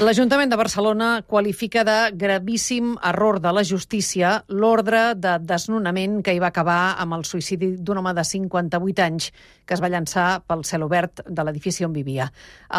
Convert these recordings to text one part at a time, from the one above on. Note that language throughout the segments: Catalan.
L'Ajuntament de Barcelona qualifica de gravíssim error de la justícia l'ordre de desnonament que hi va acabar amb el suïcidi d'un home de 58 anys que es va llançar pel cel obert de l'edifici on vivia.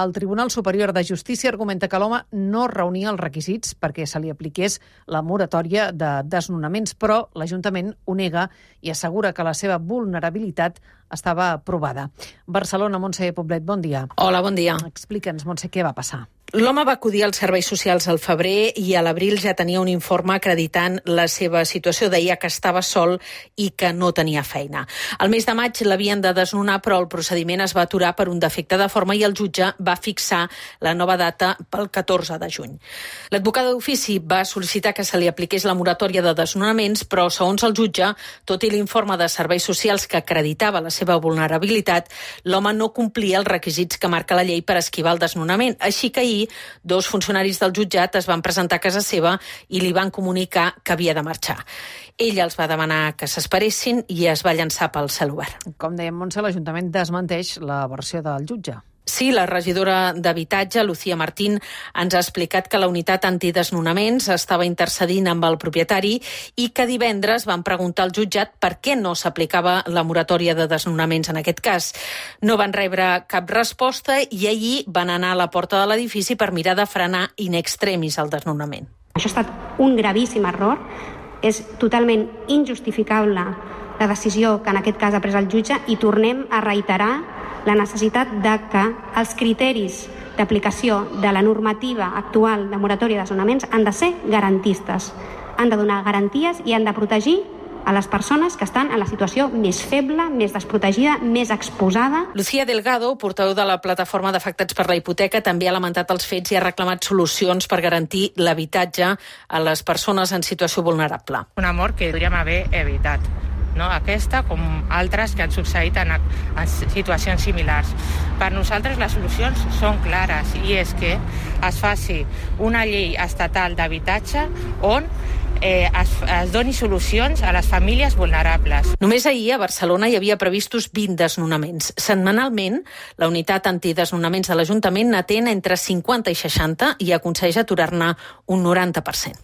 El Tribunal Superior de Justícia argumenta que l'home no reunia els requisits perquè se li apliqués la moratòria de desnonaments, però l'Ajuntament ho nega i assegura que la seva vulnerabilitat estava provada. Barcelona, Montse Poblet, bon dia. Hola, bon dia. Explica'ns, Montse, què va passar. L'home va acudir als serveis socials al febrer i a l'abril ja tenia un informe acreditant la seva situació. Deia que estava sol i que no tenia feina. Al mes de maig l'havien de desnonar, però el procediment es va aturar per un defecte de forma i el jutge va fixar la nova data pel 14 de juny. L'advocada d'ofici va sol·licitar que se li apliqués la moratòria de desnonaments, però segons el jutge, tot i l'informe de serveis socials que acreditava la seva vulnerabilitat, l'home no complia els requisits que marca la llei per esquivar el desnonament. Així que ahir dos funcionaris del jutjat es van presentar a casa seva i li van comunicar que havia de marxar. Ella els va demanar que s'esperessin i es va llançar pel cel obert. Com dèiem, Montse, l'Ajuntament desmenteix la versió del jutge. Sí, la regidora d'Habitatge, Lucía Martín, ens ha explicat que la unitat antidesnonaments estava intercedint amb el propietari i que divendres van preguntar al jutjat per què no s'aplicava la moratòria de desnonaments en aquest cas. No van rebre cap resposta i ahir van anar a la porta de l'edifici per mirar de frenar in extremis el desnonament. Això ha estat un gravíssim error, és totalment injustificable la decisió que en aquest cas ha pres el jutge i tornem a reiterar la necessitat de que els criteris d'aplicació de la normativa actual de moratòria de desnonaments han de ser garantistes, han de donar garanties i han de protegir a les persones que estan en la situació més feble, més desprotegida, més exposada. Lucía Delgado, portaveu de la plataforma d'afectats per la hipoteca, també ha lamentat els fets i ha reclamat solucions per garantir l'habitatge a les persones en situació vulnerable. Un amor que podríem haver evitat no? aquesta com altres que han succeït en, en situacions similars. Per nosaltres les solucions són clares i és que es faci una llei estatal d'habitatge on eh, es, es doni solucions a les famílies vulnerables. Només ahir a Barcelona hi havia previstos 20 desnonaments. Setmanalment, la unitat antidesnonaments de l'Ajuntament n'atén entre 50 i 60 i aconsegueix aturar-ne un 90%.